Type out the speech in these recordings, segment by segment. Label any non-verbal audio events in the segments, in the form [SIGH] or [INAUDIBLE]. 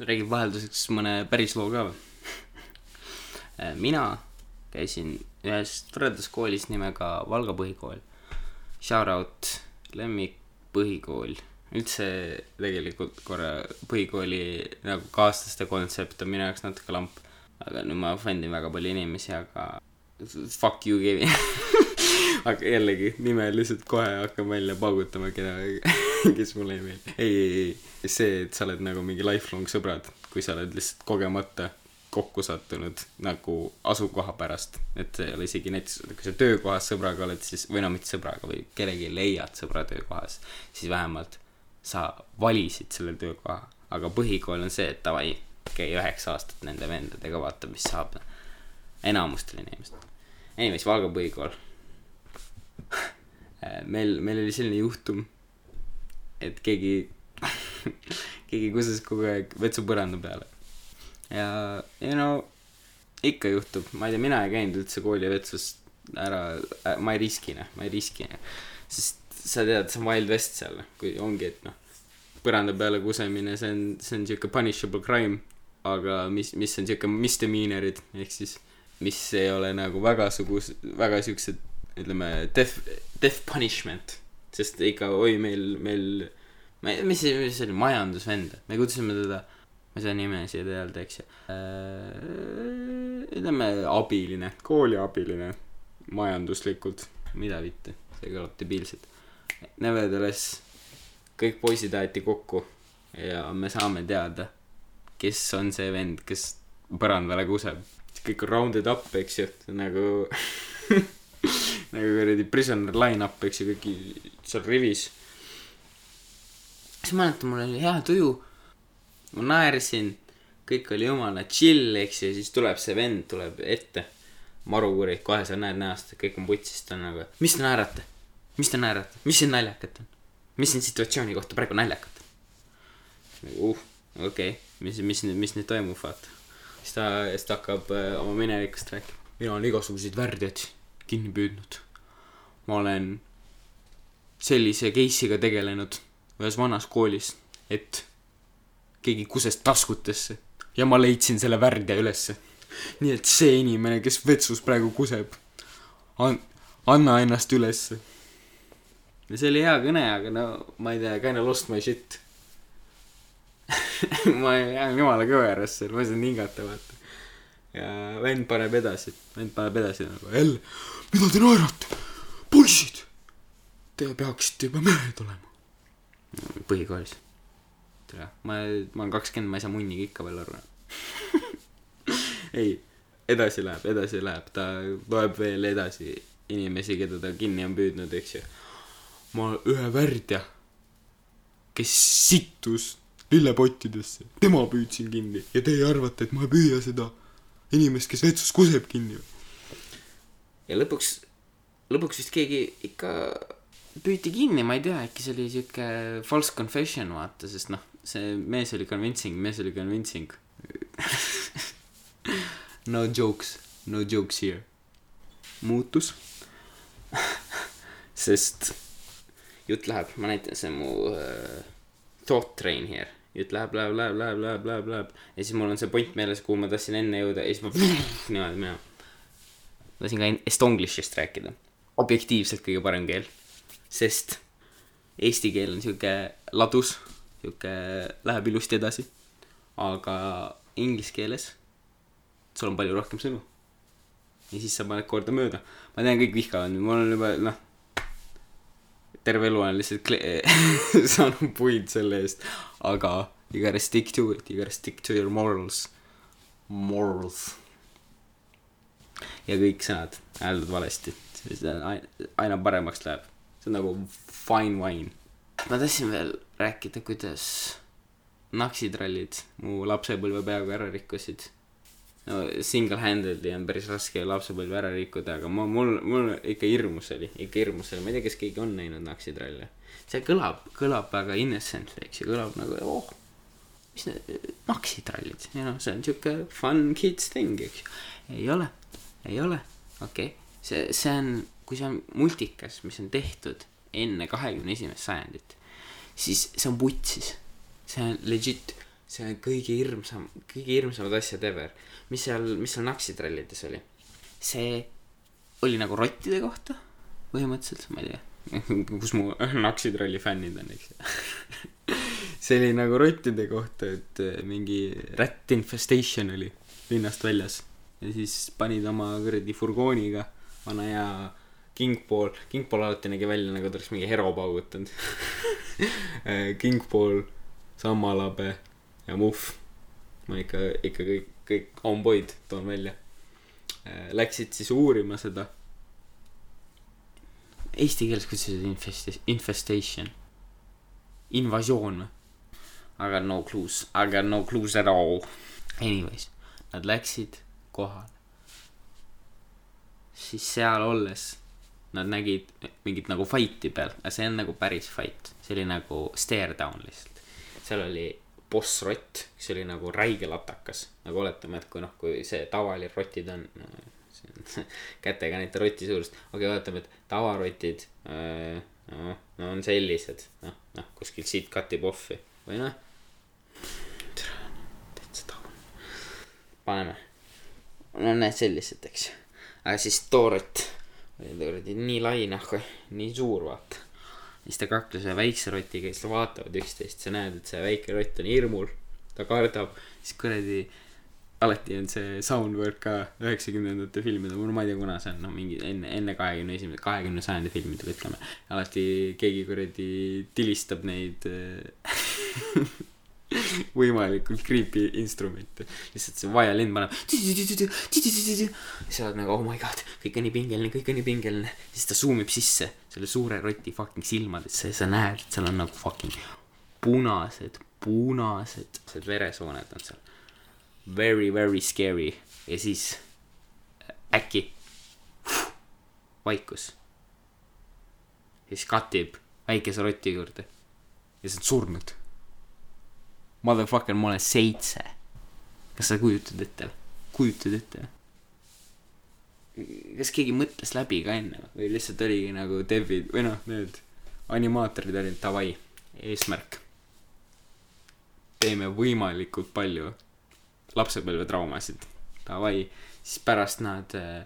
räägib vahelduseks mõne päris loo ka või mina käisin ühes toredas koolis nimega Valga põhikool. Shout out, lemmik põhikool. üldse tegelikult korra põhikooli nagu kaaslaste kontsept on minu jaoks natuke lamp. aga nüüd ma offendin väga palju inimesi, aga fuck you, Kevin [LAUGHS] aga jällegi, nime lihtsalt kohe hakkan välja paugutama, keda, [LAUGHS] [LAUGHS] kes mulle ei meeldi. ei, ei, ei, see, et sa oled nagu mingi lifelong sõbrad, kui sa oled lihtsalt kogemata kokku sattunud nagu asukoha pärast. et see ei ole isegi näiteks, kui sa töökohas sõbraga oled, siis, või no mitte sõbraga, või kellegi leiad sõbra töökohas, siis vähemalt sa valisid selle töökoha. aga põhikool on see, et davai, käi üheksa aastat nende vendadega, vaata, mis saab. enamustel inimestel. Anyways, Valga põhikool [LAUGHS] meil, meil oli selline juhtum, et keegi [LAUGHS] keegi kuses kogu aeg vetsupõranda peale. ja, you know, ikka juhtub, ma ei tea, mina ei käinud üldse koolivetsus ära. Äh,, ma ei riski, noh, ma ei riski, sest sa tead, see on Wild West seal, kui ongi, et noh, põranda peale kusemine, see on, see on sihuke punishable crime, aga mis, mis on sihuke misdemeanorid, ehk siis mis ei ole nagu väga sugus-, väga siuksed ütleme, death, death punishment. Sest ikka, oi, meil, meil, ma ei, mis see, mis see oli, majandusvend, me kutsusime teda, ma ei saa nime siia öelda, eks ju äh,. ütleme, abiline, kooliabiline, majanduslikult, mida vitte, see kõlab debiilselt. Nevertheless, kõik poisid aeti kokku ja me saame teada, kes on see vend, kes põrandale kuseb. kõik on rounded up, eks ju, nagu [LAUGHS] nagu kuradi prisoner line-up, eks ju, kõik seal rivis. siis mäletan, mul oli hea tuju. ma naersin, kõik oli jumala chill, eks ju, siis tuleb see vend, tuleb ette. marukuri, kohe sa näed näost, kõik on putsis, ta on nagu, mis te naerate? mis te naerate, mis siin naljakat on? mis siin situatsiooni kohta praegu naljakat on? nagu uh, okei okay., mis, mis mis nüüd toimub, vaata. siis ta, siis ta hakkab äh, oma minevikust rääkima. mina olen igasuguseid värdjaid kinni püüdnud. ma olen sellise case'iga tegelenud ühes vanas koolis, et keegi kuses taskutesse ja ma leidsin selle värdja ülesse. nii et see inimene, kes vetsus praegu kuseb, an-, anna ennast ülesse. ja see oli hea kõne, aga no ma ei tea, kinda lost my shit [LAUGHS] ma jään jumala kõverasse, ma ei saanud hingata, vaata. Ja vend paneb edasi, vend paneb edasi nagu jälle mida te naerate? poisid, te peaksite juba mehed olema. põhikoolis. tere, ma, ma olen kakskümmend, ma ei saa munnigi ikka veel aru [LAUGHS] ei, edasi läheb, edasi läheb, ta loeb veel edasi inimesi, keda ta kinni on püüdnud, eks ju. ma ühe värdja, kes sittus lillepottidesse, tema püüdsin kinni ja teie arvate, et ma ei püüa seda inimest, kes vetsus kuseb kinni ja lõpuks, lõpuks vist keegi ikka püüti kinni, ma ei tea, äkki see oli sihuke false confession, vaata, sest noh, see mees oli convincing, mees oli convincing [LAUGHS] no jokes, no jokes here. muutus [LAUGHS] sest jutt läheb, ma näitan, see on mu uh, thought train here. Jutt läheb, läheb, läheb, läheb, läheb, läheb, läheb ja siis mul on see point meeles, kuhu ma tahtsin enne jõuda ja siis ma [LAUGHS] niimoodi minema lasin ka estonglish'ist rääkida. objektiivselt kõige parem keel, sest eesti keel on sihuke ladus, sihuke läheb ilusti edasi. aga inglise keeles sul on palju rohkem sõnu. ja siis sa paned kordamööda. ma tean, kõik vihkavad, mul on juba noh, terve elu olen lihtsalt [LAUGHS] saanud puid selle eest, aga you gotta stick to it, you gotta stick to your morals, morals ja kõik sõnad hääldad valesti, siis aina paremaks läheb. see on nagu fine wine. ma tahtsin veel rääkida, kuidas naksitrallid mu lapsepõlve peaaegu ära rikkusid. No single-handedly on päris raske lapsepõlve ära rikkuda, aga ma, mul, mul ikka hirmus oli, ikka hirmus oli, ma ei tea, kas keegi on näinud naksitralle. see kõlab, kõlab väga innocently, eks ju, kõlab nagu oh, mis need naksitrallid, you know, see on sihuke fun kids thing, eks ju. ei ole ei ole, okei okay., see, see on, kui see on multikas, mis on tehtud enne kahekümne esimest sajandit, siis see on putsis. see on legit, see on kõige hirmsam kõige hirmsamad asjad ever. mis seal mis seal naksitrallides oli? See oli nagu rottide kohta põhimõtteliselt ma ei tea. [LAUGHS] Kus mu naksitralli fännid on eks [LAUGHS] see oli nagu rottide kohta et äh, mingi rat infestation oli linnast väljas. Ja siis panid oma kuradi furgooniga vana hea Kingpool Kingpool alati nägi välja nagu ta oleks mingi hero paugutanud. [LAUGHS] Kingpool Sammalabe ja Muhv ma ikka ikka kõik kõik point toon välja. Äh, läksid siis uurima seda. Eesti keeles kuidas see infest- infestation? Invasioon või? I got no clues. I got no clues at all. Anyways nad läksid kohale. Siis seal olles nad nägid mingit nagu fight'i peal. See on nagu päris fight. See oli nagu stare down lihtsalt. Seal oli bossrott kes oli nagu räige latakas. Nagu oletame et kui noh kui see tavali rotid on no, see [LAUGHS] kätega näita roti suurust. Okei okay, oletame et tavarotid öö, no, no on sellised noh noh kuskilt siit katib off'i või noh. Täitsa taun. Paneme. No näed sellised eks. Aga siis toorott oli kuradi nii lai nahku nii suur vaata siis ta kakles ühe väikse rotiga ja siis vaatavad üksteist. Sa näed et see väike rott on hirmul. Ta kardab. Siis kuradi alati on see soundwork ka üheksakümnendate filmide ma ei tea kuna see on noh mingi enne enne kahekümne esimese kahekümne sajandi filmidega ütleme alati keegi kuradi tilistab neid äh, [LAUGHS] võimalikult creepy instrumente. Lihtsalt see violin paneb. Siis sa oled nagu oh my god kõik on nii pingeline kõik on nii pingeline. Siis ta zoom ib sisse selle suure roti fucking silmadesse ja sa näed et seal on nagu fucking punased punased see veresooned on seal. Very very scary. Ja siis äkki vaikus. Ja siis katib väikese roti juurde. Ja see on surnud. Motherfucker ma olen seitse. Kas sa kujutad ette kujutad ette kas keegi mõtles läbi ka enne või lihtsalt oligi nagu dev'id või noh need animaatorid olid davai eesmärk. Teeme võimalikult palju lapsepõlvetraumasid davai. Siis pärast nad äh,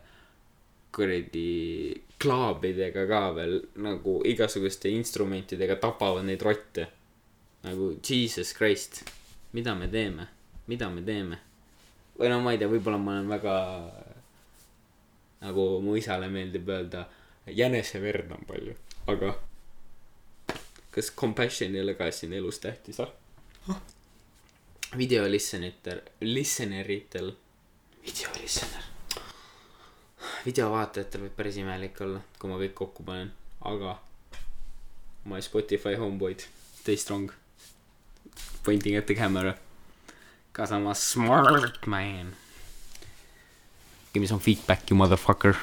kuradi klaabidega ka veel nagu igasuguste instrumentidega tapavad neid rotte. Nagu jesus christ mida me teeme? Mida me teeme? Või no ma ei tea võib-olla ma olen väga nagu mu isale meeldib öelda jäneseverd on palju. Aga kas compassion ei ole ka siin elus tähtis ah? Video listener listeneritel video listener videovaatajatel võib päris imelik olla kui ma kõik kokku panen aga my Spotify homeboyd stay strong. Pointing at the camera. Cause I'm a smart man give me some feedback you motherfucker